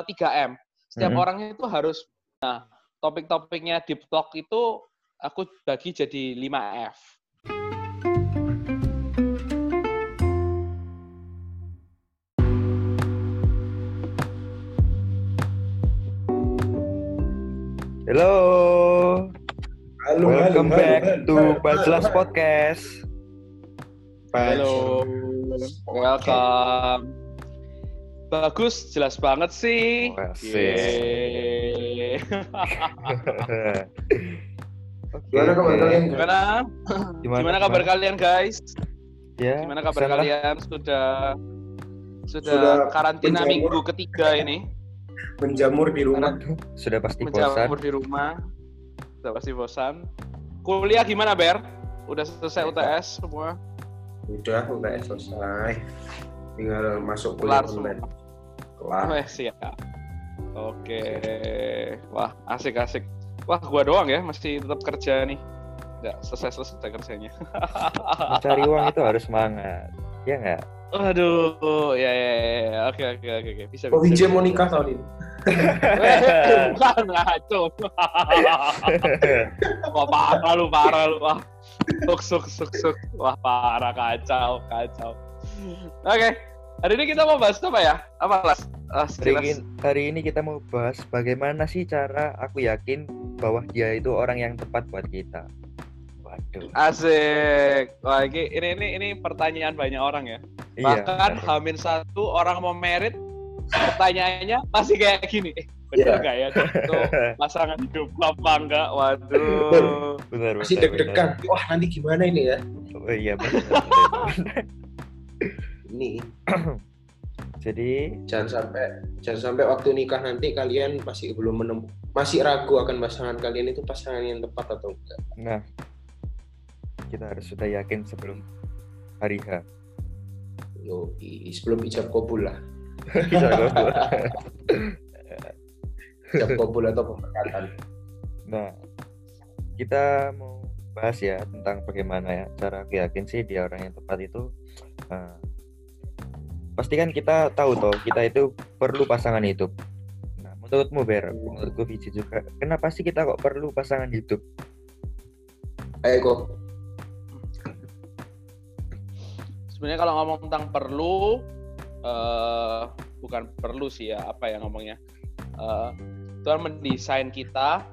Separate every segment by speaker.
Speaker 1: eh, 3M. Setiap
Speaker 2: Mhm.
Speaker 1: orangnya itu harus nah, topik-topiknya deep talk itu aku bagi jadi 5F.
Speaker 2: Halo,
Speaker 3: Halo,
Speaker 2: welcome
Speaker 3: halo,
Speaker 2: back
Speaker 3: halo,
Speaker 2: to
Speaker 3: halo,
Speaker 2: Bajlas
Speaker 3: halo.
Speaker 2: Podcast.
Speaker 1: Halo. Welcome. Bagus, jelas banget sih.
Speaker 2: Asik. Oke,
Speaker 3: Gimana kabar kalian?
Speaker 1: Gimana? Gimana kabar kalian guys?
Speaker 2: Ya,
Speaker 1: Gimana kabar
Speaker 2: sana.
Speaker 1: kalian? Sudah sudah,
Speaker 3: Sudah
Speaker 1: karantina
Speaker 3: menjamur.
Speaker 1: minggu ketiga ini.
Speaker 3: Menjamur di rumah.
Speaker 2: Sudah pasti bosan.
Speaker 1: Menjamur di rumah. Sudah pasti bosan. Kuliah gimana, Ber? Udah selesai UTS semua?
Speaker 3: Udah, udah selesai. Tinggal masuk kuliah online. Kelar.
Speaker 1: Wah, siap. Oke. Wah, asik-asik. Wah, gua doang ya masih tetap kerja nih. Nggak selesai-selesai kerjanya.
Speaker 2: Mencari uang itu harus semangat. Ya nggak?
Speaker 1: Aduh, ya ya ya. ya. Oke oke oke oke. Bisa
Speaker 3: Oh,
Speaker 1: bisa.
Speaker 3: Vijay mau nikah tahun ini.
Speaker 1: Bukan ngaco. Wah, parah lu, parah lu. Wah. Suk suk suk suk. Wah, parah kacau, kacau. Oke. Hari ini kita mau bahas apa ya? Apa las? Ah,
Speaker 2: Hari
Speaker 1: sekilas.
Speaker 2: ini, hari ini kita mau bahas bagaimana sih cara aku yakin bahwa dia itu orang yang tepat buat kita. Waduh.
Speaker 1: Asik. Wah, ini, ini ini ini pertanyaan banyak orang ya.
Speaker 2: Iya.
Speaker 1: Bahkan Hamin satu orang mau merit, pertanyaannya masih kayak gini. Eh, bener
Speaker 3: Iya.
Speaker 1: nggak ya itu pasangan hidup apa enggak? Waduh.
Speaker 2: benar,
Speaker 3: Masih
Speaker 2: benar,
Speaker 3: deg-degan. Wah, nanti gimana ini ya?
Speaker 2: Oh iya benar. benar.
Speaker 3: Ini
Speaker 2: Jadi
Speaker 3: jangan sampai jangan sampai waktu nikah nanti kalian masih belum menem masih ragu akan pasangan kalian itu pasangan yang tepat atau enggak.
Speaker 2: Nah, kita harus sudah yakin sebelum hari H.
Speaker 3: Yo, sebelum ijab kabul lah. Ijab kabul atau pemberkatan.
Speaker 2: nah, kita mau bahas ya tentang bagaimana ya cara aku yakin sih dia orang yang tepat itu. Nah, pasti kan kita tahu toh kita itu perlu pasangan hidup. Nah, menurutmu Ber, menurutku Viji juga, kenapa sih kita kok perlu pasangan hidup?
Speaker 3: Ayo kok.
Speaker 1: Sebenarnya kalau ngomong tentang perlu, eh bukan perlu sih ya, apa ya ngomongnya? Eh, Tuhan mendesain kita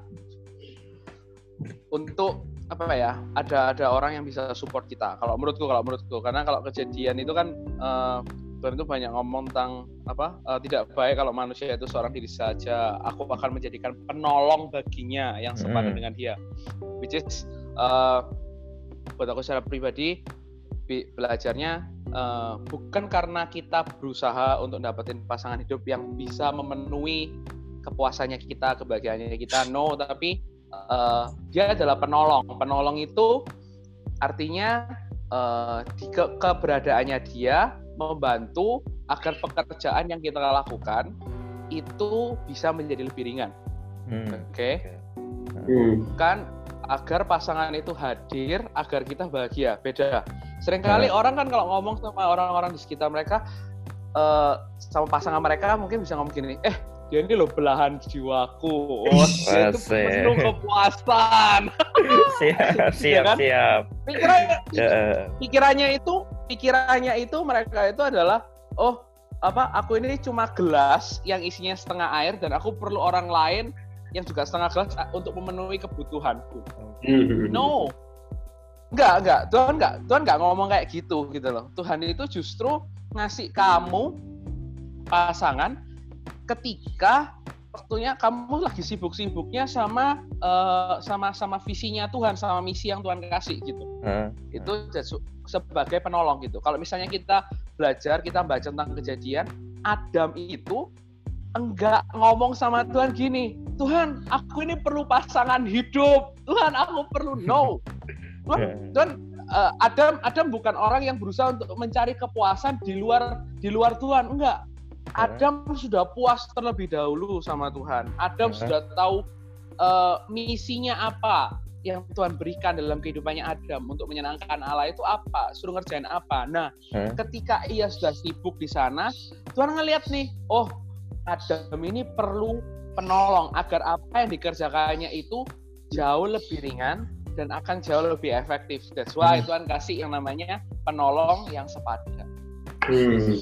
Speaker 1: untuk apa ya? Ada ada orang yang bisa support kita. Kalau menurutku, kalau menurutku, karena kalau kejadian itu kan eh, Tuhan itu banyak ngomong tentang apa? eh, tidak baik kalau manusia itu seorang diri saja. Aku akan menjadikan penolong baginya yang sepadan
Speaker 2: Hmm.
Speaker 1: dengan dia. Which is eh, buat aku secara pribadi belajarnya eh, bukan karena kita berusaha untuk dapetin pasangan hidup yang bisa memenuhi kepuasannya kita, kebahagiaannya kita, no, tapi eh, dia adalah penolong. Penolong itu artinya eh, di ke- keberadaannya dia membantu agar pekerjaan yang kita lakukan itu bisa menjadi lebih ringan.
Speaker 2: Hmm,
Speaker 1: Oke
Speaker 2: oke.
Speaker 3: Hmm.
Speaker 1: kan agar pasangan itu hadir agar kita bahagia beda sering kali orang kan kalau ngomong sama orang-orang di sekitar mereka eh, sama pasangan mereka mungkin bisa ngomong gini eh dia ini loh belahan jiwaku oh, dia itu penuh kepuasan
Speaker 2: siap, siap,
Speaker 1: kan?
Speaker 2: siap.
Speaker 1: pikirannya,
Speaker 2: Ya,
Speaker 1: pikirannya itu pikirannya itu mereka itu adalah oh apa aku ini cuma gelas yang isinya setengah air dan aku perlu orang lain yang juga setengah gelas ah, untuk memenuhi kebutuhanku
Speaker 3: Hmm.
Speaker 1: No. Enggak, enggak. Tuhan enggak, Tuhan enggak ngomong kayak gitu gitu loh. Tuhan itu justru ngasih kamu pasangan ketika waktunya kamu lagi sibuk-sibuknya sama eh, sama sama visinya Tuhan, sama misi yang Tuhan kasih gitu.
Speaker 2: eh,
Speaker 1: Itu jesu- sebagai penolong gitu. Kalau misalnya kita belajar, kita baca tentang kejadian, Adam itu enggak ngomong sama Tuhan gini, Tuhan, aku ini perlu pasangan hidup. Tuhan, aku perlu no. Tuhan,
Speaker 2: Ya.
Speaker 1: Tuhan eh, Adam Adam bukan orang yang berusaha untuk mencari kepuasan di luar di luar Tuhan, enggak. Adam sudah puas terlebih dahulu sama Tuhan. Adam
Speaker 2: Ya.
Speaker 1: sudah tahu eh, misinya apa yang Tuhan berikan dalam kehidupannya Adam untuk menyenangkan Allah itu apa, suruh ngerjain apa. Nah,
Speaker 2: eh,
Speaker 1: ketika ia sudah sibuk di sana, Tuhan ngeliat nih, oh Adam ini perlu penolong agar apa yang dikerjakannya itu jauh lebih ringan dan akan jauh lebih efektif. That's why
Speaker 2: Hmm.
Speaker 1: Tuhan kasih yang namanya penolong yang sepadan.
Speaker 3: Hmm.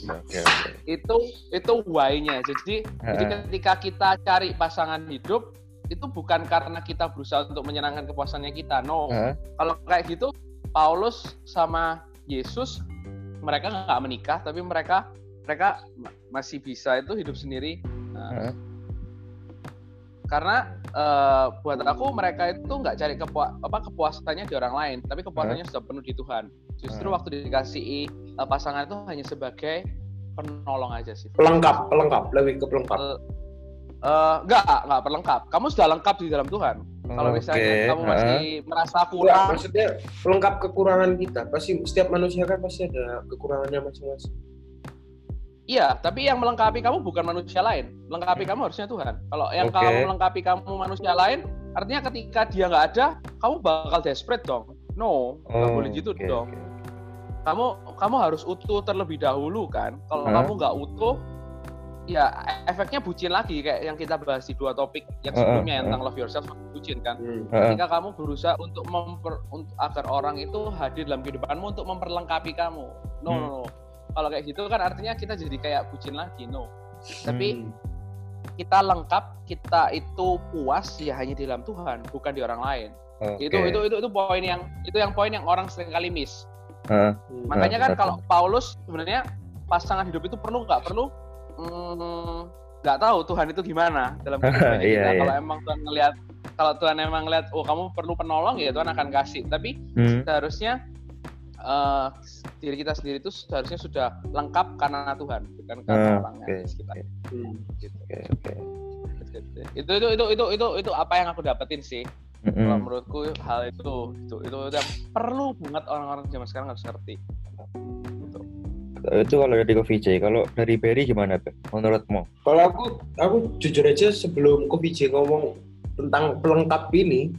Speaker 1: Itu itu why-nya. Jadi jadi
Speaker 2: Heeh.
Speaker 1: ketika kita cari pasangan hidup itu bukan karena kita berusaha untuk menyenangkan kepuasannya kita. No.
Speaker 2: Heeh.
Speaker 1: Kalau kayak gitu Paulus sama Yesus mereka nggak menikah tapi mereka mereka ma- masih bisa itu hidup sendiri. Nah,
Speaker 2: Heeh.
Speaker 1: karena eh, buat aku mereka itu nggak cari kepua apa kepuasannya di orang lain tapi kepuasannya sudah penuh di Tuhan justru
Speaker 2: Hmm.
Speaker 1: waktu dikasih eh, pasangan itu hanya sebagai penolong aja sih
Speaker 3: Pelengkap, pelengkap, lebih ke pelengkap.
Speaker 1: Eh, eh, nggak nggak perlengkap kamu sudah lengkap di dalam Tuhan kalau misalnya kamu
Speaker 2: heeh.
Speaker 1: masih merasa
Speaker 3: Enggak,
Speaker 1: kurang
Speaker 3: maksudnya pelengkap kekurangan kita. Pasti setiap manusia kan pasti ada kekurangannya masing-masing.
Speaker 1: iya tapi yang melengkapi kamu bukan manusia lain melengkapi kamu harusnya Tuhan kalau yang
Speaker 2: Oke.
Speaker 1: kamu melengkapi kamu manusia lain artinya ketika dia nggak ada kamu bakal desperate dong no nggak
Speaker 2: Oh,
Speaker 1: boleh gitu
Speaker 2: oke,
Speaker 1: dong kamu kamu harus utuh terlebih dahulu kan kalau
Speaker 2: Hah?
Speaker 1: kamu nggak utuh ya efeknya bucin lagi kayak yang kita bahas di dua topik yang sebelumnya yang
Speaker 2: heeh.
Speaker 1: tentang love yourself sama bucin kan
Speaker 3: Hmm.
Speaker 2: Heeh.
Speaker 1: ketika kamu berusaha untuk memper untuk agar orang itu hadir dalam kehidupanmu untuk memperlengkapi kamu no
Speaker 2: Hmm.
Speaker 1: no, no. kalau kayak gitu kan artinya kita jadi kayak bucin lagi no tapi
Speaker 3: Hmm.
Speaker 1: kita lengkap kita itu puas ya hanya di dalam Tuhan bukan di orang lain
Speaker 2: Oke.
Speaker 1: itu itu itu itu poin yang itu yang poin yang orang sering kali miss
Speaker 2: Heeh.
Speaker 3: Hmm.
Speaker 1: Makanya kan
Speaker 2: betul.
Speaker 1: kalau Paulus sebenarnya pasangan hidup itu perlu nggak perlu mm, nggak tahu Tuhan itu gimana dalam kehidupan kita.
Speaker 2: iya.
Speaker 1: Kalau emang Tuhan ngelihat kalau Tuhan emang ngelihat oh kamu perlu penolong ya Tuhan akan kasih. Tapi
Speaker 2: Hmm.
Speaker 1: seharusnya eh, diri kita sendiri itu seharusnya sudah lengkap karena Tuhan bukan karena
Speaker 2: Ah,
Speaker 1: orang
Speaker 2: oke,
Speaker 1: yang sekitar.
Speaker 3: Hmm.
Speaker 1: Gitu.
Speaker 2: Oke, oke.
Speaker 1: Itu, itu itu itu itu itu apa yang aku dapetin sih.
Speaker 2: Mm-mm.
Speaker 1: Kalau menurutku hal itu itu itu, itu yang perlu banget orang-orang zaman sekarang harus ngerti. Gitu.
Speaker 2: Itu kalau dari Coffee J, kalau dari Berry gimana, Be? Menurutmu?
Speaker 3: Kalau aku, aku jujur aja sebelum Kopi J ngomong tentang pelengkap ini,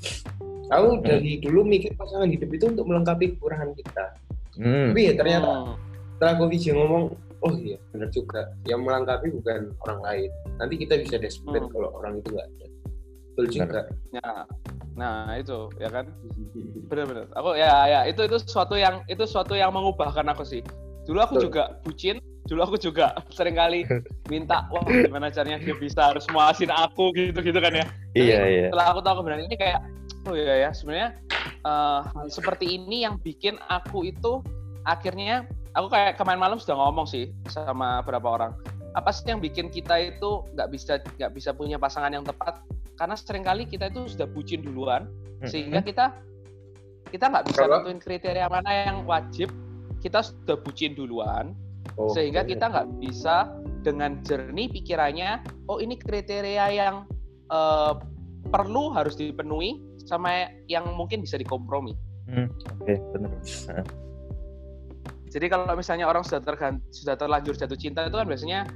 Speaker 3: aku
Speaker 2: Hmm.
Speaker 3: dari dulu mikir pasangan hidup itu untuk melengkapi kekurangan kita.
Speaker 2: Hmm.
Speaker 3: Tapi ya ternyata
Speaker 1: Hmm.
Speaker 3: setelah Kopi J ngomong, oh iya benar juga, yang melengkapi bukan orang lain. Nanti kita bisa desperate
Speaker 1: Hmm.
Speaker 3: kalau orang itu nggak ada. Betul juga.
Speaker 1: Nah, nah itu ya kan benar-benar. Aku ya ya itu itu sesuatu yang itu sesuatu yang mengubahkan aku sih. Dulu aku juga bucin, dulu aku juga sering kali minta wah gimana caranya dia bisa harus muasin aku? gitu-gitu kan ya. Tapi
Speaker 2: Iya, iya.
Speaker 1: Setelah aku tahu kebenaran ini kayak oh iya ya sebenarnya eh, hal seperti ini yang bikin aku itu akhirnya aku kayak kemarin malam sudah ngomong sih sama beberapa orang. Apa sih yang bikin kita itu nggak bisa nggak bisa punya pasangan yang tepat? Karena sering kali kita itu sudah bucin duluan sehingga kita kita nggak bisa nentuin kriteria mana yang wajib kita sudah bucin duluan
Speaker 3: Oh,
Speaker 1: sehingga
Speaker 3: iya.
Speaker 1: kita nggak bisa dengan jernih pikirannya oh ini kriteria yang eh, perlu harus dipenuhi sama yang mungkin bisa dikompromi
Speaker 2: Hmm, Oke, benar.
Speaker 1: jadi kalau misalnya orang sudah tergan sudah terlanjur jatuh cinta itu kan biasanya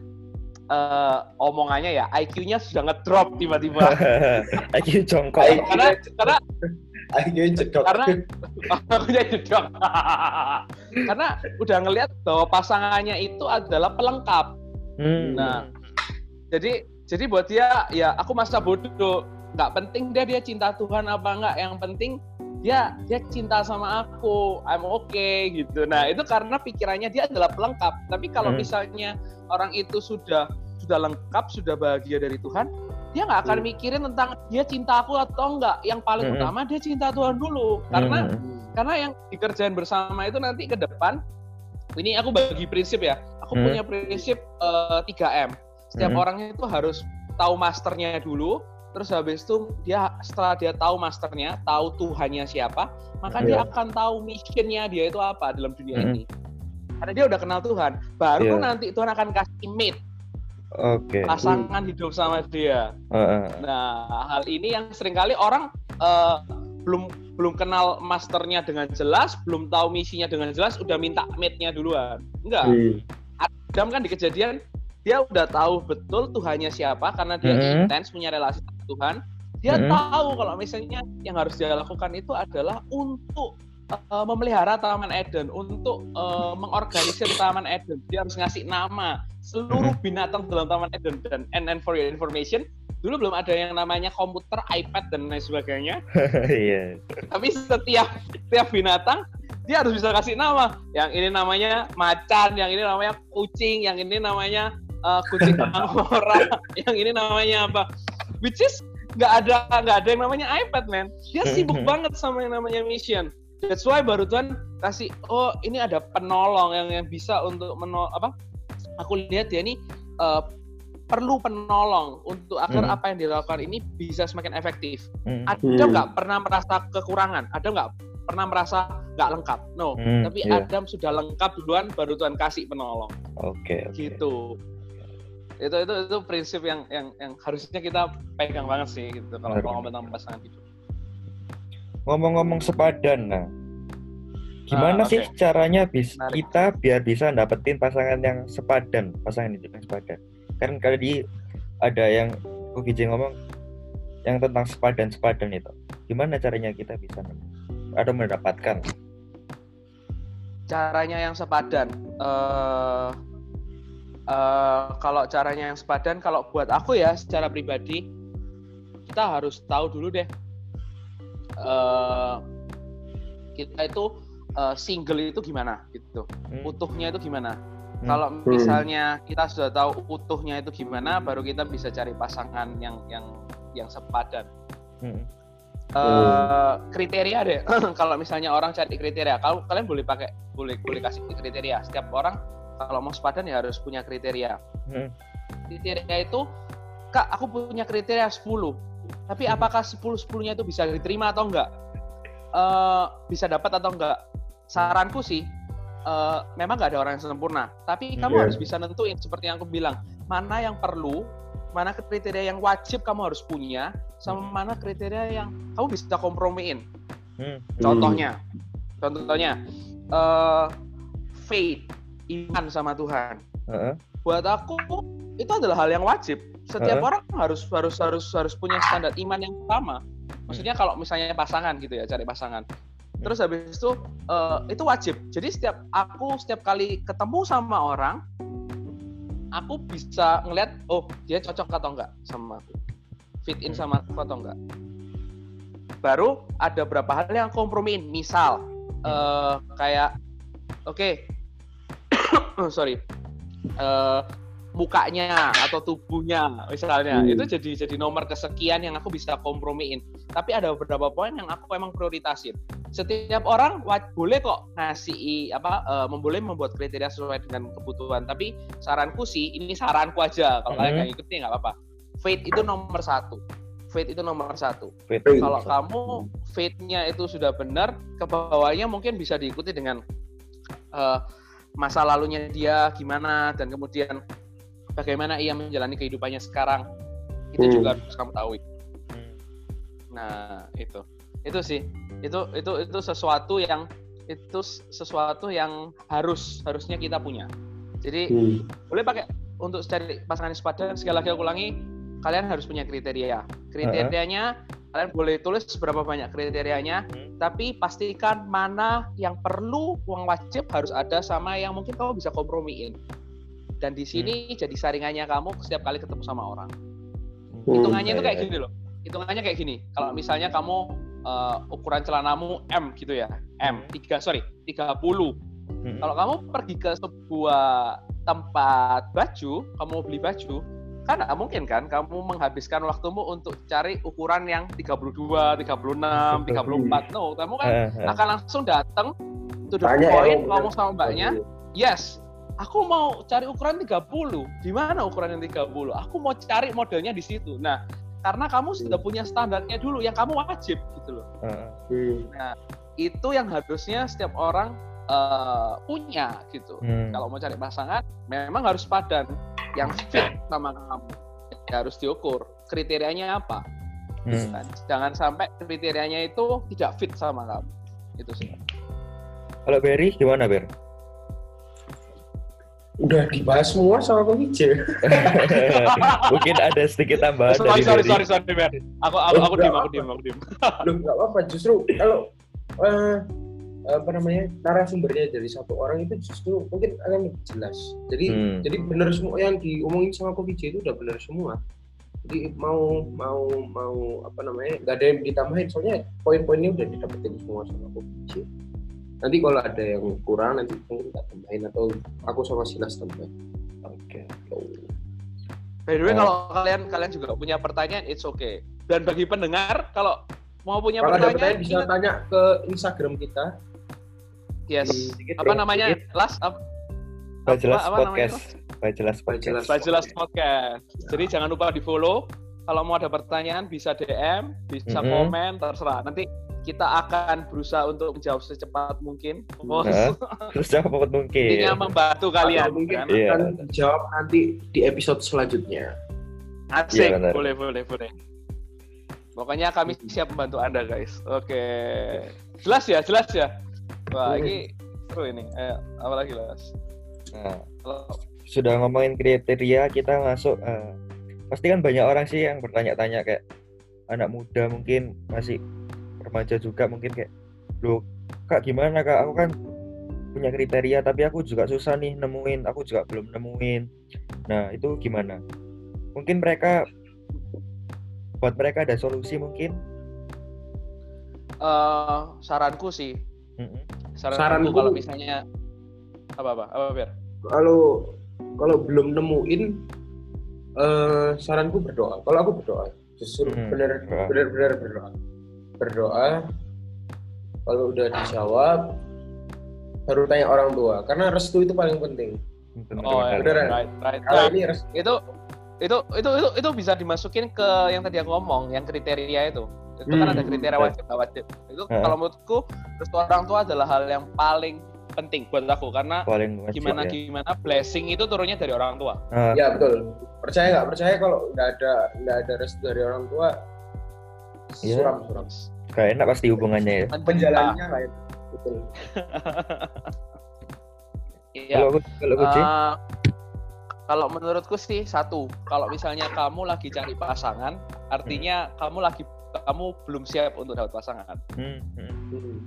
Speaker 1: eh, omongannya ya IQ-nya sudah ngedrop tiba-tiba
Speaker 2: IQ jongkok.
Speaker 3: IQ
Speaker 1: karena karena
Speaker 3: IQ jedok.
Speaker 1: karena akunya jedok karena udah ngelihat bahwa pasangannya itu adalah pelengkap
Speaker 2: Hmm.
Speaker 1: Nah, jadi jadi buat dia ya aku masa bodoh nggak penting dia dia cinta Tuhan apa enggak yang penting dia dia cinta sama aku I'm okay gitu nah itu karena pikirannya dia adalah pelengkap tapi kalau
Speaker 2: Hmm.
Speaker 1: misalnya orang itu sudah sudah lengkap sudah bahagia dari Tuhan dia nggak akan
Speaker 3: Hmm.
Speaker 1: mikirin tentang dia cinta aku atau enggak yang paling
Speaker 2: Hmm.
Speaker 1: utama dia cinta Tuhan dulu karena
Speaker 2: Hmm.
Speaker 1: karena yang dikerjain bersama itu nanti ke depan ini aku bagi prinsip ya aku
Speaker 2: Hmm.
Speaker 1: punya prinsip eh, 3M setiap
Speaker 2: Hmm.
Speaker 1: orang itu harus tahu masternya dulu terus habis itu dia setelah dia tahu masternya tahu Tuhannya siapa maka dia
Speaker 2: Iya.
Speaker 1: akan tahu missionnya dia itu apa dalam dunia
Speaker 2: Hmm.
Speaker 1: ini karena dia udah kenal Tuhan baru
Speaker 2: Iya.
Speaker 1: nanti Tuhan akan kasih mate
Speaker 2: Oke.
Speaker 1: pasangan hidup sama dia
Speaker 2: Heeh.
Speaker 1: Nah, hal ini yang sering kali orang eh, belum belum kenal masternya dengan jelas, belum tahu misinya dengan jelas, udah minta mate-nya duluan. Enggak.
Speaker 3: Hmm.
Speaker 1: Adam kan di kejadian dia udah tahu betul Tuhannya siapa karena dia
Speaker 2: Mhm.
Speaker 1: intens punya relasi sama Tuhan. Dia
Speaker 2: Mhm.
Speaker 1: tahu kalau misalnya yang harus dia lakukan itu adalah untuk uh, memelihara Taman Eden, untuk uh, mengorganisir Taman Eden. Dia harus ngasih nama seluruh binatang dalam Taman Eden dan and, and for your information, dulu belum ada yang namanya komputer, iPad dan lain sebagainya.
Speaker 2: Iya.
Speaker 1: Tapi setiap setiap binatang dia harus bisa kasih nama. Yang ini namanya macan, yang ini namanya kucing, yang ini namanya uh, kucing angora, yang ini namanya apa? Which is nggak ada nggak ada yang namanya iPad man. Dia sibuk banget sama yang namanya mission. That's why baru Tuhan kasih oh ini ada penolong yang yang bisa untuk menol apa? Aku lihat dia ini uh, perlu penolong untuk agar hmm. apa yang dilakukan ini bisa semakin efektif. Hmm. Ada nggak hmm. pernah merasa kekurangan? Ada nggak pernah merasa nggak lengkap? No. Hmm, Tapi yeah. Adam sudah lengkap duluan, baru Tuhan kasih penolong.
Speaker 2: Oke. Okay, okay.
Speaker 1: Gitu. Itu itu itu prinsip yang yang yang harusnya kita pegang banget sih gitu kalau ngomong tentang pasangan hidup.
Speaker 2: Ngomong-ngomong sepadan, nah gimana ah, sih caranya bis Menarik. kita biar bisa dapetin pasangan yang sepadan, pasangan hidup yang sepadan? Kan kalau di ada yang Kukiji ngomong yang tentang sepadan sepadan itu, gimana caranya kita bisa atau mendapatkan?
Speaker 1: Caranya yang sepadan, uh, uh, kalau caranya yang sepadan, kalau buat aku ya secara pribadi, kita harus tahu dulu deh, uh, kita itu uh, single itu gimana gitu, hmm. utuhnya itu gimana Hmm. Kalau misalnya kita sudah tahu utuhnya itu gimana, baru kita bisa cari pasangan yang yang yang sepadan. Hmm. Uh, kriteria deh. kalau misalnya orang cari kriteria, kalau kalian boleh pakai, boleh boleh kasih kriteria. Setiap orang kalau mau sepadan ya harus punya kriteria. Hmm. Kriteria itu, kak, aku punya kriteria 10 tapi hmm. apakah 10 10-nya itu bisa diterima atau enggak? Uh, bisa dapat atau enggak? Saranku sih uh, memang nggak ada orang yang sempurna, tapi kamu yeah. harus bisa nentuin seperti yang aku bilang, mana yang perlu, mana kriteria yang wajib kamu harus punya, sama hmm. mana kriteria yang kamu bisa kompromiin. Hmm. Contohnya, contohnya uh, faith, iman sama Tuhan. Uh-huh. Buat aku itu adalah hal yang wajib. Setiap uh-huh. orang harus harus harus harus punya standar iman yang sama. Maksudnya kalau misalnya pasangan gitu ya, cari pasangan. Terus habis itu uh, itu wajib. Jadi setiap aku setiap kali ketemu sama orang aku bisa ngeliat oh dia cocok atau enggak sama aku. Fit in sama aku atau enggak. Baru ada beberapa hal yang kompromiin. Misal uh, kayak oke okay, sorry uh, mukanya atau tubuhnya misalnya. Hmm. itu jadi jadi nomor kesekian yang aku bisa kompromiin. Tapi ada beberapa poin yang aku emang prioritasin. Setiap orang boleh kok ngasih apa uh, memboleh membuat kriteria sesuai dengan kebutuhan. Tapi saranku sih ini saranku aja. Kalau hmm. kalian nggak ikutin nggak apa-apa. Faith itu nomor satu. Faith itu nomor satu. Faith. kalau kamu faithnya itu sudah benar ke bawahnya mungkin bisa diikuti dengan uh, masa lalunya dia gimana dan kemudian bagaimana ia menjalani kehidupannya sekarang itu hmm. juga harus kamu tahu hmm. nah itu itu sih itu itu itu sesuatu yang itu sesuatu yang harus harusnya kita punya jadi hmm. boleh pakai untuk cari pasangan sepadan sekali lagi aku ulangi kalian harus punya kriteria kriterianya uh -huh. kalian boleh tulis seberapa banyak kriterianya hmm. tapi pastikan mana yang perlu uang wajib harus ada sama yang mungkin kamu bisa kompromiin dan di sini hmm. jadi saringannya kamu setiap kali ketemu sama orang. Hmm, hitungannya itu kayak gini loh. Hitungannya kayak gini. Kalau misalnya kamu uh, ukuran celanamu M gitu ya. M hmm. tiga sorry 30 hmm. kalau kamu pergi ke sebuah tempat baju kamu beli baju kan nggak mungkin kan kamu menghabiskan waktumu untuk cari ukuran yang 32, 36, 34 no kamu kan eh, eh. akan langsung datang to the point ngomong sama mbaknya yes aku mau cari ukuran 30. Di mana ukuran yang 30? Aku mau cari modelnya di situ. Nah, karena kamu sudah hmm. punya standarnya dulu yang kamu wajib gitu loh. Nah, itu yang harusnya setiap orang uh, punya gitu. Hmm. Kalau mau cari pasangan, memang harus padan yang fit sama kamu. Ya, harus diukur kriterianya apa. Hmm. Nah, jangan sampai kriterianya itu tidak fit sama kamu. Itu sih.
Speaker 2: Kalau Berry gimana Ber?
Speaker 3: Udah dibahas semua sama Bang Ice.
Speaker 2: Mungkin ada sedikit tambahan
Speaker 1: sorry, dari sorry, sorry, sorry, sorry, Aku aku, aku diem, aku diem, aku diem.
Speaker 3: Lu nggak apa-apa, justru kalau uh, apa namanya narasumbernya dari satu orang itu justru mungkin akan lebih jelas. Jadi
Speaker 2: Hmm.
Speaker 3: jadi benar semua yang diomongin sama Kopi J itu udah benar semua. Jadi mau mau mau apa namanya nggak ada yang ditambahin soalnya poin-poinnya udah didapetin semua sama Kopi J. Nanti kalau ada yang kurang nanti mungkin tak tambahin atau aku sama Silas tambahin.
Speaker 2: Oke.
Speaker 1: By the way,
Speaker 2: Oh.
Speaker 1: kalau kalian kalian juga punya pertanyaan, it's okay. Dan bagi pendengar, kalau mau punya
Speaker 3: Kalau ada
Speaker 1: pertanyaan,
Speaker 3: pertanyaan bisa tanya ke Instagram kita.
Speaker 1: yes.
Speaker 2: Sedikit,
Speaker 1: Apa namanya? Last apa?
Speaker 2: Pak Jelas
Speaker 1: apa
Speaker 2: Podcast. Pak Jelas Podcast.
Speaker 3: Jelas.
Speaker 1: Pak Jelas Podcast. Jadi jangan lupa di follow. Kalau mau ada pertanyaan bisa DM, bisa
Speaker 2: Mhm.
Speaker 1: komen, terserah. Nanti kita akan berusaha untuk menjawab secepat mungkin. Oh,
Speaker 2: Nah, Terus jawab apa mungkin.
Speaker 1: Intinya membantu kalian.
Speaker 3: Atau mungkin
Speaker 1: kan?
Speaker 2: Iya.
Speaker 3: akan dijawab nanti di episode selanjutnya.
Speaker 1: Asik,
Speaker 2: Iya, benar.
Speaker 1: boleh, boleh, boleh. Pokoknya kami siap membantu Anda, guys. Oke. Jelas ya, jelas ya. Wah,
Speaker 3: Hmm.
Speaker 1: ini seru ini. Ayo, apa lagi, Las?
Speaker 2: Nah,
Speaker 1: Kalau
Speaker 2: sudah ngomongin kriteria kita masuk eh, pasti kan banyak orang sih yang bertanya-tanya kayak anak muda mungkin masih remaja juga mungkin kayak loh kak gimana kak? Aku kan punya kriteria tapi aku juga susah nih nemuin aku juga belum nemuin. Nah itu gimana? Mungkin mereka buat mereka ada solusi mungkin?
Speaker 1: Eh, saranku sih,
Speaker 2: Mm-mm.
Speaker 1: saranku,
Speaker 3: Saranku-
Speaker 1: kalau misalnya apa apa apa biar
Speaker 3: Kalau kalau belum nemuin eh saranku berdoa. Kalau aku berdoa, justru
Speaker 2: Hmm,
Speaker 3: benar benar benar berdoa. Berdoa kalau udah dijawab baru tanya orang tua karena restu itu paling penting.
Speaker 1: Oh ya,
Speaker 3: beneran.
Speaker 1: right, right.
Speaker 3: Kalau ini restu
Speaker 1: itu itu itu itu itu bisa dimasukin ke yang tadi aku ngomong, yang kriteria itu. Itu kan
Speaker 3: Hmm,
Speaker 1: ada kriteria wajib nggak wajib. Itu
Speaker 2: Heeh.
Speaker 1: kalau menurutku restu orang tua adalah hal yang paling penting buat aku karena
Speaker 2: paling wajib
Speaker 1: gimana
Speaker 2: ya.
Speaker 1: gimana blessing itu turunnya dari orang tua.
Speaker 2: Ah,
Speaker 3: ya betul. Percaya nggak percaya kalau nggak ada nggak ada restu dari orang tua
Speaker 2: Iya.
Speaker 3: suram suram.
Speaker 2: gak enak pasti hubungannya ya
Speaker 3: Penjalannya lain. Betul.
Speaker 1: Iya.
Speaker 2: kalau kalau
Speaker 1: Eh, kalau menurutku sih satu, kalau misalnya kamu lagi cari pasangan, artinya kamu lagi kamu belum siap untuk dapat pasangan.
Speaker 2: hmm, hmm.
Speaker 3: Hmm.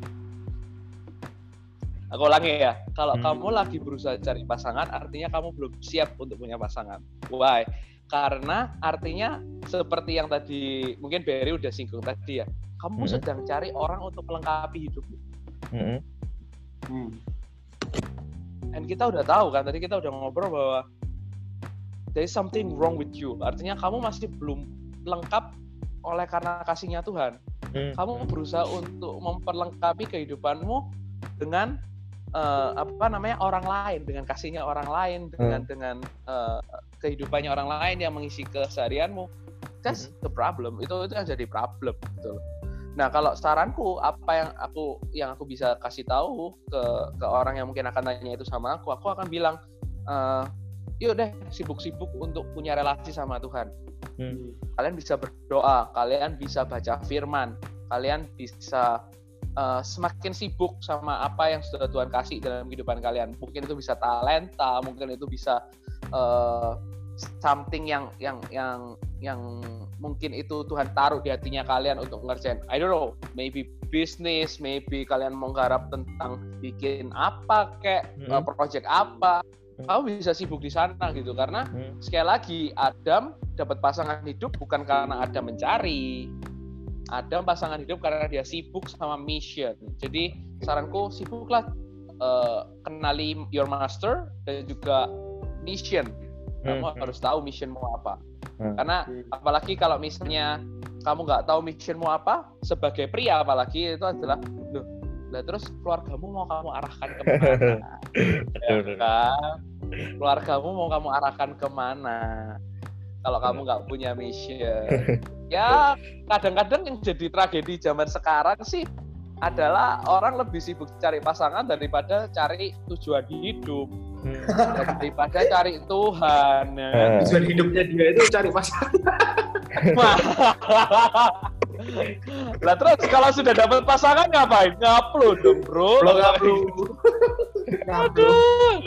Speaker 1: Aku ulangi ya, kalau
Speaker 2: Hmm.
Speaker 1: kamu lagi berusaha cari pasangan, artinya kamu belum siap untuk punya pasangan. Why? Karena artinya seperti yang tadi mungkin Berry udah singgung tadi ya, kamu
Speaker 2: Hmm.
Speaker 1: sedang cari orang untuk melengkapi hidupmu.
Speaker 2: Hmm,
Speaker 3: Hmm.
Speaker 1: Dan kita udah tahu kan, tadi kita udah ngobrol bahwa there is something wrong with you. Artinya kamu masih belum lengkap oleh karena kasihnya Tuhan.
Speaker 2: hmm.
Speaker 1: Kamu berusaha untuk memperlengkapi kehidupanmu dengan eh, apa namanya orang lain, dengan kasihnya orang lain, dengan dengan eh, kehidupannya orang lain yang mengisi keseharianmu. That's the problem. Itu itu yang jadi problem gitu loh. Nah, kalau saranku apa yang aku yang aku bisa kasih tahu ke ke orang yang mungkin akan tanya itu sama aku, aku akan bilang eh, yuk deh sibuk-sibuk untuk punya relasi sama Tuhan.
Speaker 2: Hmm.
Speaker 1: Kalian bisa berdoa, kalian bisa baca firman, kalian bisa eh, semakin sibuk sama apa yang sudah Tuhan kasih dalam kehidupan kalian. Mungkin itu bisa talenta, mungkin itu bisa eh, something yang yang yang yang mungkin itu Tuhan taruh di hatinya kalian untuk ngerjain. I don't know, maybe bisnis, maybe kalian menggarap tentang bikin apa kayak
Speaker 2: Hmm.
Speaker 1: project apa.
Speaker 2: Hmm.
Speaker 1: Kamu bisa sibuk di sana gitu karena
Speaker 2: Hmm.
Speaker 1: sekali lagi Adam dapat pasangan hidup bukan karena Adam mencari. Adam pasangan hidup karena dia sibuk sama mission. Jadi saranku sibuklah eh, kenali your master dan juga mission. Kamu
Speaker 2: Hmm.
Speaker 1: harus tahu missionmu apa.
Speaker 2: Hmm.
Speaker 1: Karena apalagi kalau misalnya kamu nggak tahu missionmu apa sebagai pria apalagi itu adalah loh lah terus keluargamu mau kamu arahkan ke mana
Speaker 2: ya
Speaker 1: kan keluargamu mau kamu arahkan ke mana kalau kamu nggak punya mission ya kadang-kadang yang jadi tragedi zaman sekarang sih adalah orang lebih sibuk cari pasangan daripada cari tujuan hidup
Speaker 2: Hmm.
Speaker 1: daripada cari Tuhan ya?
Speaker 2: Ah.
Speaker 3: Tujuan hidupnya dia itu cari pasangan.
Speaker 1: lah terus kalau sudah dapat pasangan ngapain? Ngupload dong bro.
Speaker 3: Upload.
Speaker 1: Aduh.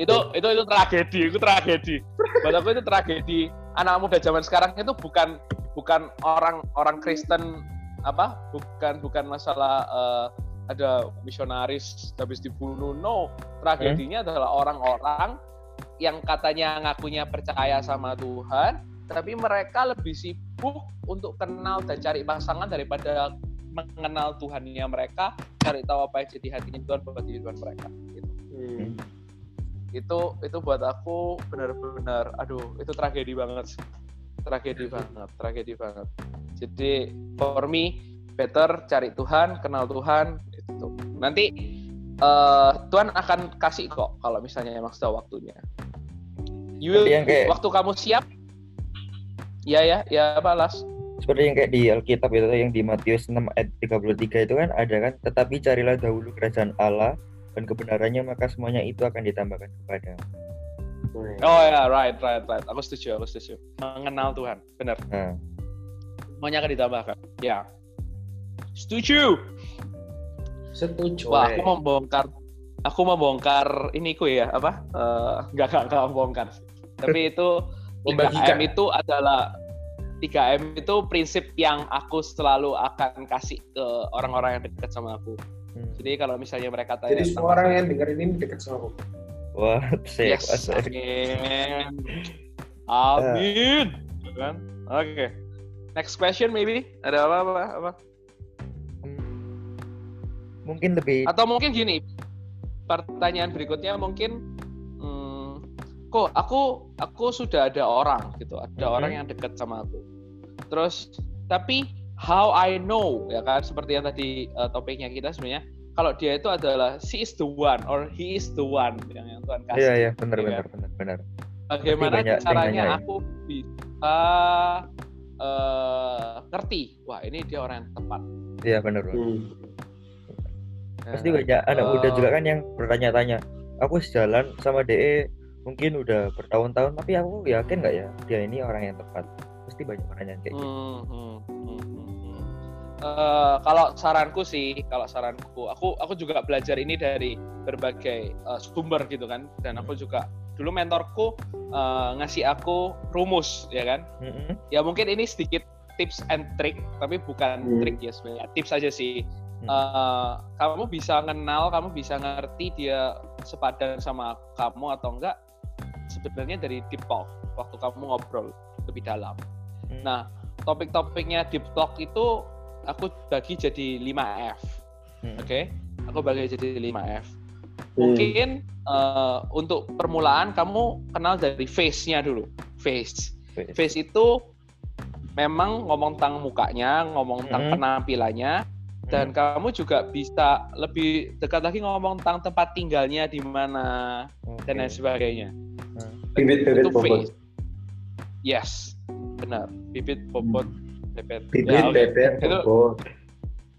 Speaker 1: Itu itu itu tragedi, itu tragedi. Buat aku itu tragedi. Anak muda zaman sekarang itu bukan bukan orang orang Kristen apa? Bukan bukan masalah eh, ada misionaris habis dibunuh. No, tragedinya adalah orang-orang yang katanya ngakunya percaya sama Tuhan, tapi mereka lebih sibuk untuk kenal dan cari pasangan daripada mengenal Tuhannya mereka, cari tahu apa yang jadi hatinya Tuhan buat kehidupan mereka. Gitu.
Speaker 3: Hmm.
Speaker 1: Itu itu buat aku benar-benar, aduh, itu tragedi banget, sih. tragedi banget, tragedi banget. Jadi for me better cari Tuhan, kenal Tuhan, itu. Nanti eh, Tuhan akan kasih kok kalau misalnya emang sudah waktunya. You,
Speaker 2: yang kayak-
Speaker 1: waktu kamu siap, ya ya ya balas.
Speaker 2: seperti yang kayak di Alkitab itu yang di Matius 6 ayat 33 itu kan ada kan tetapi carilah dahulu kerajaan Allah dan kebenarannya maka semuanya itu akan ditambahkan kepada
Speaker 1: Oh ya, right, right, right. Aku setuju, aku setuju. Mengenal Tuhan, benar.
Speaker 2: nah
Speaker 1: Semuanya akan ditambahkan. Ya. Setuju.
Speaker 3: Setuju.
Speaker 1: Wah,
Speaker 3: eh.
Speaker 1: aku mau bongkar. Aku mau bongkar ini ku ya, apa? Eh, enggak, enggak, enggak mau bongkar. sih. Tapi itu 3M
Speaker 3: Membagikan.
Speaker 1: itu adalah 3M itu prinsip yang aku selalu akan kasih ke orang-orang yang dekat sama aku.
Speaker 2: Hmm.
Speaker 1: Jadi kalau misalnya mereka tanya
Speaker 3: Jadi semua orang yang dengerin ini dekat sama aku.
Speaker 2: wah saya
Speaker 1: Yes,
Speaker 2: kuasa.
Speaker 1: amin. Amin. Kan? Oke. Next question maybe. Ada apa apa apa?
Speaker 2: Hmm. mungkin lebih
Speaker 1: Atau mungkin gini. Pertanyaan berikutnya mungkin hmm, kok aku aku sudah ada orang gitu. Ada
Speaker 2: Mhm.
Speaker 1: orang yang dekat sama aku. Terus tapi how I know ya kan seperti yang tadi uh, topiknya kita sebenarnya kalau dia itu adalah she is the one or he is the one yang, yang Tuhan kasih.
Speaker 2: iya iya benar
Speaker 1: Iya.
Speaker 2: benar benar benar
Speaker 1: Bagaimana
Speaker 2: banyak
Speaker 1: caranya
Speaker 2: nanya ya.
Speaker 1: aku bisa eh, ngerti, wah ini dia orang yang tepat.
Speaker 2: iya benar.
Speaker 3: Hmm.
Speaker 2: pasti banyak anak muda
Speaker 1: eh,
Speaker 2: juga kan yang bertanya-tanya aku sejalan sama DE mungkin udah bertahun-tahun tapi aku yakin nggak ya dia ini orang yang tepat pasti banyak pertanyaan kayak gitu
Speaker 1: hmm, hmm, hmm, hmm, hmm. Eh, kalau saranku sih, kalau saranku, aku aku juga belajar ini dari berbagai eh, sumber gitu kan, dan aku juga dulu mentorku eh, ngasih aku rumus ya kan,
Speaker 2: Mm-mm.
Speaker 1: ya mungkin ini sedikit tips and trick tapi bukan
Speaker 3: Hmm.
Speaker 1: trik ya sebenarnya tips aja sih
Speaker 2: Hmm.
Speaker 1: Eh, kamu bisa kenal kamu bisa ngerti dia sepadan sama kamu atau enggak sebenarnya dari deep talk waktu kamu ngobrol lebih dalam
Speaker 2: Hmm.
Speaker 1: nah topik-topiknya deep talk itu aku bagi jadi 5F
Speaker 2: Hmm.
Speaker 1: oke aku bagi jadi 5F
Speaker 3: Hmm.
Speaker 1: mungkin eh, untuk permulaan kamu kenal dari face-nya dulu face
Speaker 2: Face.
Speaker 1: face itu memang ngomong tentang mukanya, ngomong tentang
Speaker 2: Mhm.
Speaker 1: penampilannya, dan kamu juga bisa lebih dekat lagi ngomong tentang tempat tinggalnya di mana
Speaker 2: Oke.
Speaker 1: dan lain sebagainya.
Speaker 3: Bibit-bibit
Speaker 1: Itu
Speaker 3: bobot.
Speaker 1: face. Yes, benar. Bibit, bobot, bebet.
Speaker 3: Bibit,
Speaker 1: Ya, oke.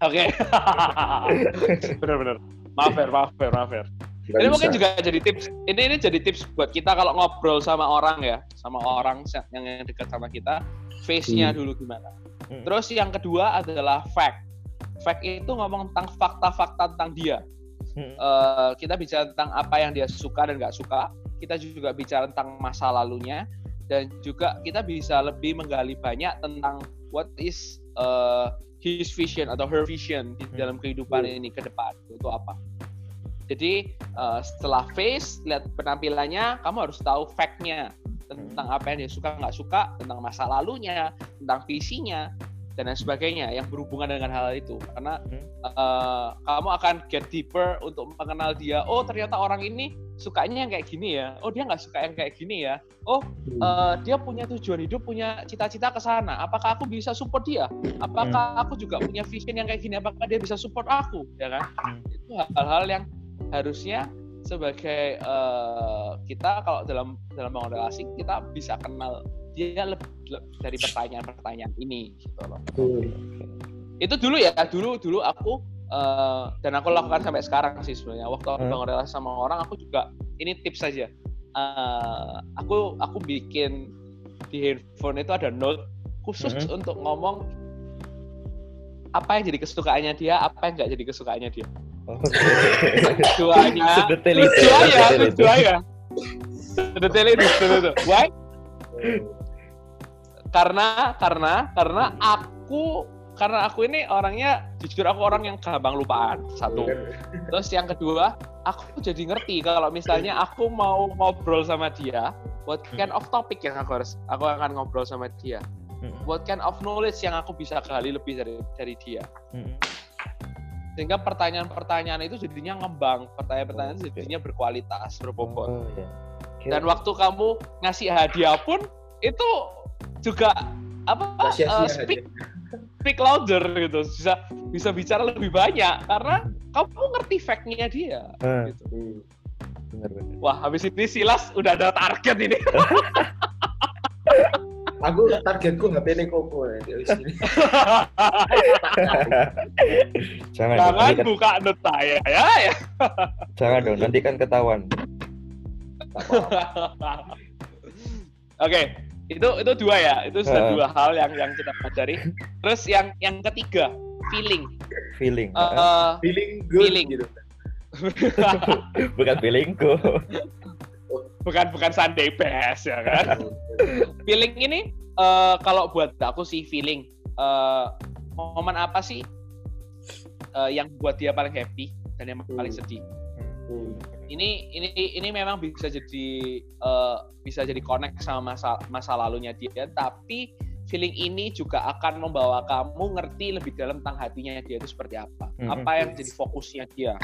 Speaker 1: Oke. Benar-benar. Maaf Fer, maaf Fer, maaf Fer.
Speaker 3: Nggak
Speaker 1: Ini
Speaker 3: bisa.
Speaker 1: mungkin juga jadi tips. Ini ini jadi tips buat kita kalau ngobrol sama orang ya, sama orang yang yang dekat sama kita, face-nya
Speaker 3: Hmm.
Speaker 1: dulu gimana.
Speaker 2: Hmm.
Speaker 1: Terus yang kedua adalah fact. Fact itu ngomong tentang fakta-fakta tentang dia.
Speaker 2: Hmm.
Speaker 1: Eh, kita bicara tentang apa yang dia suka dan nggak suka. Kita juga bicara tentang masa lalunya dan juga kita bisa lebih menggali banyak tentang what is eh, his vision atau her vision di
Speaker 2: Hmm.
Speaker 1: dalam kehidupan ini ke depan itu apa. Jadi eh, setelah face lihat penampilannya, kamu harus tahu fact-nya tentang apa yang dia suka nggak suka, tentang masa lalunya, tentang visinya dan lain sebagainya yang berhubungan dengan hal itu. Karena
Speaker 2: Hmm.
Speaker 1: eh, kamu akan get deeper untuk mengenal dia. Oh ternyata orang ini sukanya yang kayak gini ya. Oh dia nggak suka yang kayak gini ya. Oh
Speaker 3: Hmm.
Speaker 1: eh, dia punya tujuan hidup, punya cita-cita ke sana. Apakah aku bisa support dia? Apakah aku juga punya vision yang kayak gini? Apakah dia bisa support aku? Ya kan?
Speaker 2: Hmm.
Speaker 1: Itu hal-hal yang harusnya sebagai eh, kita kalau dalam dalam bangun relasi kita bisa kenal dia lebih dari pertanyaan-pertanyaan ini gitu loh.
Speaker 3: Hmm.
Speaker 1: Itu dulu ya, dulu dulu aku eh, dan aku lakukan sampai sekarang sih sebenarnya. Waktu aku
Speaker 2: Hmm.
Speaker 1: bangun relasi sama orang, aku juga ini tips saja. Eh, aku aku bikin di handphone itu ada note khusus
Speaker 2: Mhm.
Speaker 1: untuk ngomong apa yang jadi kesukaannya dia, apa yang nggak jadi kesukaannya dia.
Speaker 2: Oh, Sedetail itu,
Speaker 1: lucu aja,
Speaker 2: sedetail itu.
Speaker 1: Sedetail itu, sedetail itu. Why? Karena karena karena aku karena aku ini orangnya jujur aku orang yang gampang lupaan satu. Terus yang kedua, aku jadi ngerti kalau misalnya aku mau ngobrol sama dia, what kind of topic yang aku harus aku akan ngobrol sama dia.
Speaker 2: Mm-mm.
Speaker 1: What kind of knowledge yang aku bisa gali lebih dari dari dia.
Speaker 2: Mm-mm.
Speaker 1: Sehingga pertanyaan-pertanyaan itu jadinya ngembang, pertanyaan-pertanyaan jadinya berkualitas, berbobot.
Speaker 2: Oh, ya. Oke.
Speaker 1: Dan waktu kamu ngasih hadiah pun itu juga apa
Speaker 3: Nggak sia-sia
Speaker 1: eh, speak speak louder gitu bisa bisa bicara lebih banyak karena kamu ngerti fact-nya dia
Speaker 2: Ah,
Speaker 1: gitu.
Speaker 3: Hmm.
Speaker 2: benar-benar.
Speaker 1: wah habis ini Silas udah ada target ini
Speaker 3: Aku targetku HP ini koko ya di sini.
Speaker 2: Jangan dong,
Speaker 1: jangan
Speaker 2: kan,
Speaker 1: buka net saya ya ya
Speaker 2: jangan dong, nanti kan ketahuan.
Speaker 1: oke itu itu dua ya itu sudah
Speaker 2: Ah.
Speaker 1: dua hal yang yang kita pelajari terus yang yang ketiga feeling
Speaker 2: Feeling.
Speaker 1: Eh,
Speaker 2: ah.
Speaker 3: Feeling good
Speaker 1: Feeling.
Speaker 3: gitu.
Speaker 2: Bukan feelingku.
Speaker 1: bukan bukan Sunday best ya kan feeling ini eh, kalau buat aku sih feeling eh, momen apa sih eh, yang buat dia paling happy dan yang paling
Speaker 3: Hmm.
Speaker 1: sedih
Speaker 3: Hmm.
Speaker 1: Ini ini ini memang bisa jadi eh, bisa jadi connect sama masa masa lalunya dia tapi feeling ini juga akan membawa kamu ngerti lebih dalam tentang hatinya dia itu seperti apa
Speaker 2: Mhm.
Speaker 1: apa yang jadi fokusnya dia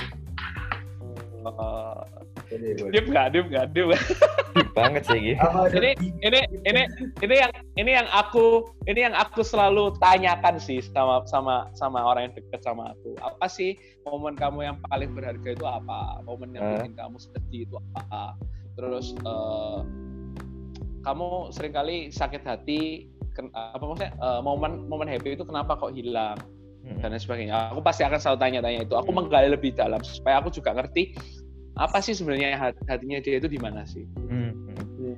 Speaker 1: Deep nggak deep nggak Deep
Speaker 2: banget sih Gi.
Speaker 3: Apa ada
Speaker 1: ini ini ini ini yang ini yang aku ini yang aku selalu tanyakan sih sama sama sama orang yang dekat sama aku. Apa sih momen kamu yang paling berharga itu apa? Momen yang bikin kamu sedih itu apa? Terus eh, kamu sering kali sakit hati ken- apa maksudnya eh, momen momen happy itu kenapa kok hilang
Speaker 2: Mm.
Speaker 1: dan lain sebagainya. Aku pasti akan selalu tanya-tanya itu. Aku menggali lebih dalam supaya aku juga ngerti apa sih sebenarnya hat- hatinya dia itu di mana sih.
Speaker 2: Mm, mm.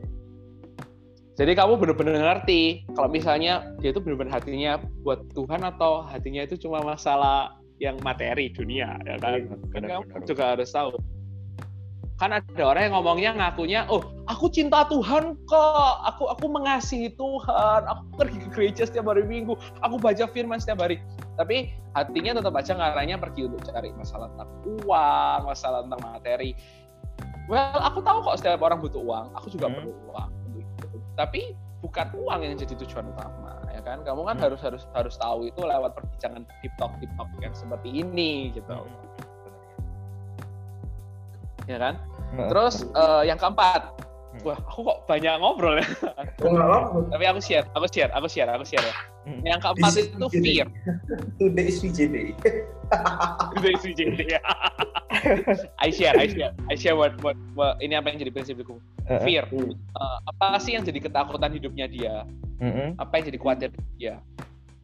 Speaker 1: Jadi kamu benar-benar ngerti kalau misalnya dia itu benar-benar hatinya buat Tuhan atau hatinya itu cuma masalah yang materi dunia ya kan.
Speaker 2: Iya,
Speaker 1: Kan
Speaker 2: benar,
Speaker 1: kamu
Speaker 2: benar.
Speaker 1: juga harus tahu. Kan ada orang yang ngomongnya ngakunya, oh aku cinta Tuhan kok, aku aku mengasihi Tuhan, aku pergi ke gereja setiap hari Minggu, aku baca firman setiap hari. Tapi hatinya tetap aja ngarahnya pergi untuk cari masalah tentang uang, masalah tentang materi. Well, aku tahu kok setiap orang butuh uang, aku juga
Speaker 2: Hmm.
Speaker 1: perlu uang. Tapi bukan uang yang jadi tujuan utama, ya kan? Kamu kan
Speaker 2: Hmm.
Speaker 1: harus harus harus tahu itu lewat perbincangan deep talk yang seperti ini gitu, ya kan? Terus eh, yang keempat,
Speaker 2: Hmm.
Speaker 1: wah aku kok banyak ngobrol ya. Tapi aku share, aku share, aku share, aku share ya.
Speaker 2: Hmm.
Speaker 1: Yang keempat
Speaker 3: Dis-
Speaker 1: itu fear.
Speaker 3: Today is VJD.
Speaker 1: Dari CJD ya. I share, I share, I share what, what, what- ini apa yang jadi prinsipku. Fear.
Speaker 3: Hmm.
Speaker 1: Eh, apa sih yang jadi ketakutan hidupnya dia? Apa yang jadi khawatir dia?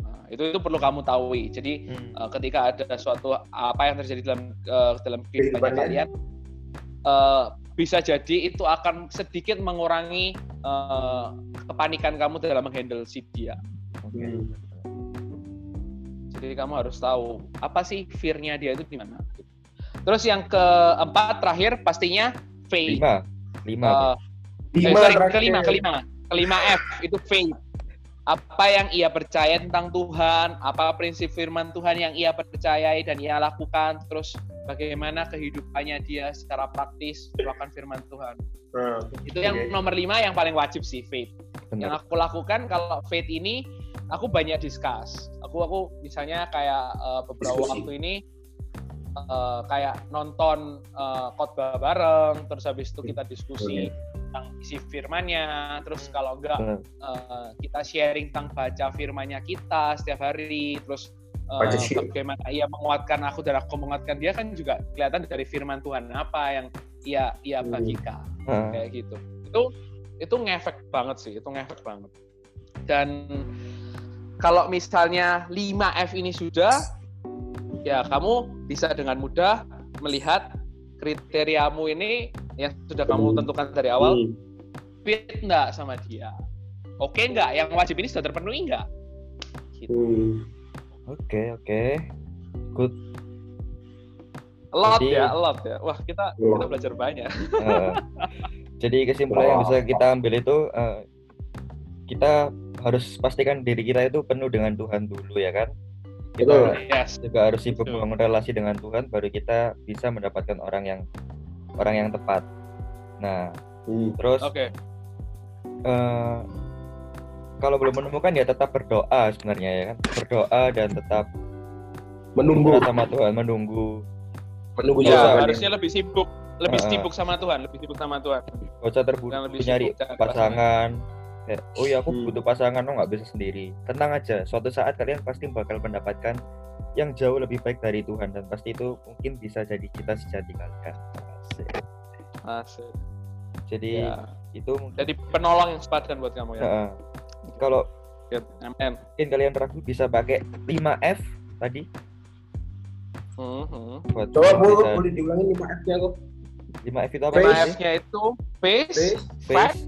Speaker 1: Nah, itu itu perlu kamu tahu. Jadi
Speaker 2: mm.
Speaker 1: eh, ketika ada suatu apa yang terjadi dalam eh, dalam Kehidupannya. kalian, eh, bisa jadi itu akan sedikit mengurangi eh, kepanikan kamu dalam menghandle si dia.
Speaker 2: Oke.
Speaker 3: Hmm.
Speaker 1: Jadi kamu harus tahu apa sih fear-nya dia itu di mana. Terus yang keempat terakhir pastinya faith.
Speaker 2: Lima. Lima.
Speaker 1: Eh, eh,
Speaker 3: Lima
Speaker 1: sorry,
Speaker 3: terakhir.
Speaker 1: kelima, kelima, kelima F itu faith. Apa yang ia percaya tentang Tuhan, apa prinsip firman Tuhan yang ia percayai dan ia lakukan, terus bagaimana kehidupannya dia secara praktis melakukan firman Tuhan.
Speaker 3: Nah,
Speaker 1: Itu yang nomor lima yang paling wajib sih faith. Yang
Speaker 2: Benar.
Speaker 1: aku lakukan kalau faith ini aku banyak discuss. Aku aku misalnya kayak eh, beberapa
Speaker 3: Diskusi.
Speaker 1: waktu ini eh, kayak nonton eh, khotbah bareng, terus habis itu kita diskusi tentang isi firmannya, terus kalau enggak eh, kita sharing tentang baca firmannya kita setiap hari, terus
Speaker 3: share.
Speaker 1: bagaimana ia menguatkan aku dan aku menguatkan dia kan juga kelihatan dari firman Tuhan apa yang ia ia
Speaker 3: Hmm.
Speaker 1: bagikan
Speaker 2: Ah,
Speaker 1: kayak gitu itu itu ngefek banget sih itu ngefek banget dan kalau misalnya 5F ini sudah ya kamu bisa dengan mudah melihat kriteriamu ini yang sudah kamu
Speaker 3: Hmm.
Speaker 1: tentukan dari awal
Speaker 3: Hmm.
Speaker 1: fit nggak sama dia oke nggak yang wajib ini sudah terpenuhi nggak gitu.
Speaker 3: Hmm.
Speaker 2: Oke, oke. Good.
Speaker 1: a lot
Speaker 2: Jadi-
Speaker 1: ya a lot ya wah kita
Speaker 3: Wah.
Speaker 1: kita belajar banyak
Speaker 2: Eh, jadi kesimpulan yang bisa kita ambil itu eh, kita harus pastikan diri kita itu penuh dengan Tuhan dulu ya kan. kita.
Speaker 1: Yes.
Speaker 2: juga harus sibuk
Speaker 1: Betul.
Speaker 2: membangun relasi dengan Tuhan baru kita bisa mendapatkan orang yang orang yang tepat. Nah,
Speaker 3: Hmm.
Speaker 2: terus
Speaker 1: Oke.
Speaker 2: eh, kalau belum menemukan ya tetap berdoa sebenarnya ya kan berdoa dan tetap
Speaker 3: Menunggu,
Speaker 2: sama Tuhan menunggu
Speaker 3: menunggu
Speaker 2: usah.
Speaker 1: Ya, harusnya lebih sibuk, lebih
Speaker 2: Uh-uh.
Speaker 1: sibuk sama Tuhan, lebih sibuk sama Tuhan.
Speaker 2: gak usah terburu nyari pasangan Kayak, oh ya aku
Speaker 3: Hmm.
Speaker 2: butuh pasangan oh nggak bisa sendiri tenang aja suatu saat kalian pasti bakal mendapatkan yang jauh lebih baik dari Tuhan dan pasti itu mungkin bisa jadi cita sejati kalian Asik.
Speaker 1: Asik.
Speaker 2: jadi
Speaker 1: Ya.
Speaker 2: itu mungkin
Speaker 1: Jadi penolong yang sepadan buat kamu ya.
Speaker 2: Heeh. Kalau.
Speaker 1: Amen.
Speaker 2: mungkin kalian ragu bisa pakai 5F tadi
Speaker 1: Hmm, hmm.
Speaker 2: buat
Speaker 3: Coba bu,
Speaker 2: bisa-
Speaker 3: boleh diulangi lima F-nya kok.
Speaker 2: 5F itu apa
Speaker 3: Face.
Speaker 2: sih?
Speaker 1: F-nya itu face,
Speaker 3: Face,
Speaker 1: fact,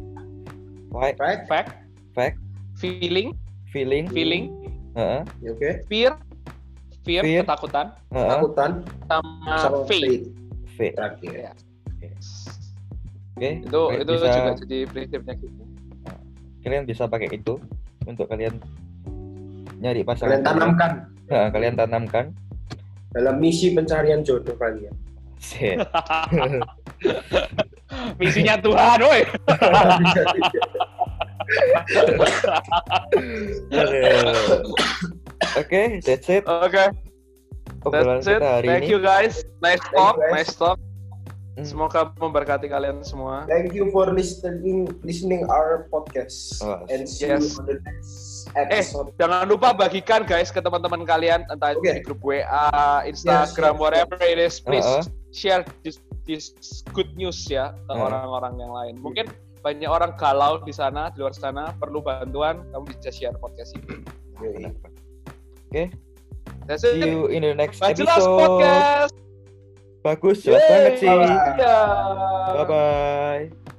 Speaker 2: Fact,
Speaker 3: fact,
Speaker 1: fact,
Speaker 2: fact,
Speaker 1: feeling,
Speaker 2: feeling,
Speaker 1: feeling,
Speaker 2: heeh,
Speaker 3: ya, oke.
Speaker 1: fear, fear,
Speaker 2: Fear.
Speaker 1: ketakutan,
Speaker 2: heeh,
Speaker 3: Takutan
Speaker 1: sama
Speaker 3: sama
Speaker 1: faith.
Speaker 3: faith terakhir.
Speaker 1: Ya.
Speaker 2: Oke,
Speaker 1: Itu
Speaker 2: kalian
Speaker 1: itu
Speaker 2: bisa,
Speaker 1: juga jadi prinsipnya gitu.
Speaker 2: Kalian bisa pakai itu untuk kalian nyari pasangan.
Speaker 3: Kalian tanamkan
Speaker 2: Nah, kalian tanamkan.
Speaker 3: dalam misi pencarian jodoh kalian.
Speaker 1: Misinya Tuhan, woi.
Speaker 2: Oke, that's it.
Speaker 1: Oke,
Speaker 2: Obrolan
Speaker 1: that's it.
Speaker 2: hari
Speaker 1: Thank
Speaker 2: ini.
Speaker 1: you guys. Nice talk,
Speaker 3: you, guys.
Speaker 1: nice talk.
Speaker 2: Hmm.
Speaker 1: Semoga memberkati kalian semua.
Speaker 3: Thank you for listening listening our podcast
Speaker 2: Oh,
Speaker 3: and see
Speaker 1: yes.
Speaker 3: you on the next
Speaker 1: Eh,
Speaker 3: episode.
Speaker 1: jangan lupa bagikan guys ke teman-teman kalian entah itu
Speaker 3: Oke.
Speaker 1: di grup WA, Instagram,
Speaker 3: yes,
Speaker 1: whatever it is, please
Speaker 2: Uh-uh.
Speaker 1: share this, this good news ya ke
Speaker 2: Uh.
Speaker 1: orang-orang yang lain. Mungkin banyak orang galau di sana, di luar sana, perlu bantuan, kamu bisa share podcast ini.
Speaker 2: Oke,
Speaker 1: That's
Speaker 2: see
Speaker 1: it.
Speaker 2: you in the next
Speaker 1: Gak jelas
Speaker 2: episode.
Speaker 1: podcast.
Speaker 2: Bagus, jelas
Speaker 1: Yeay.
Speaker 2: banget sih.
Speaker 3: Bye-bye.
Speaker 2: Bye bye.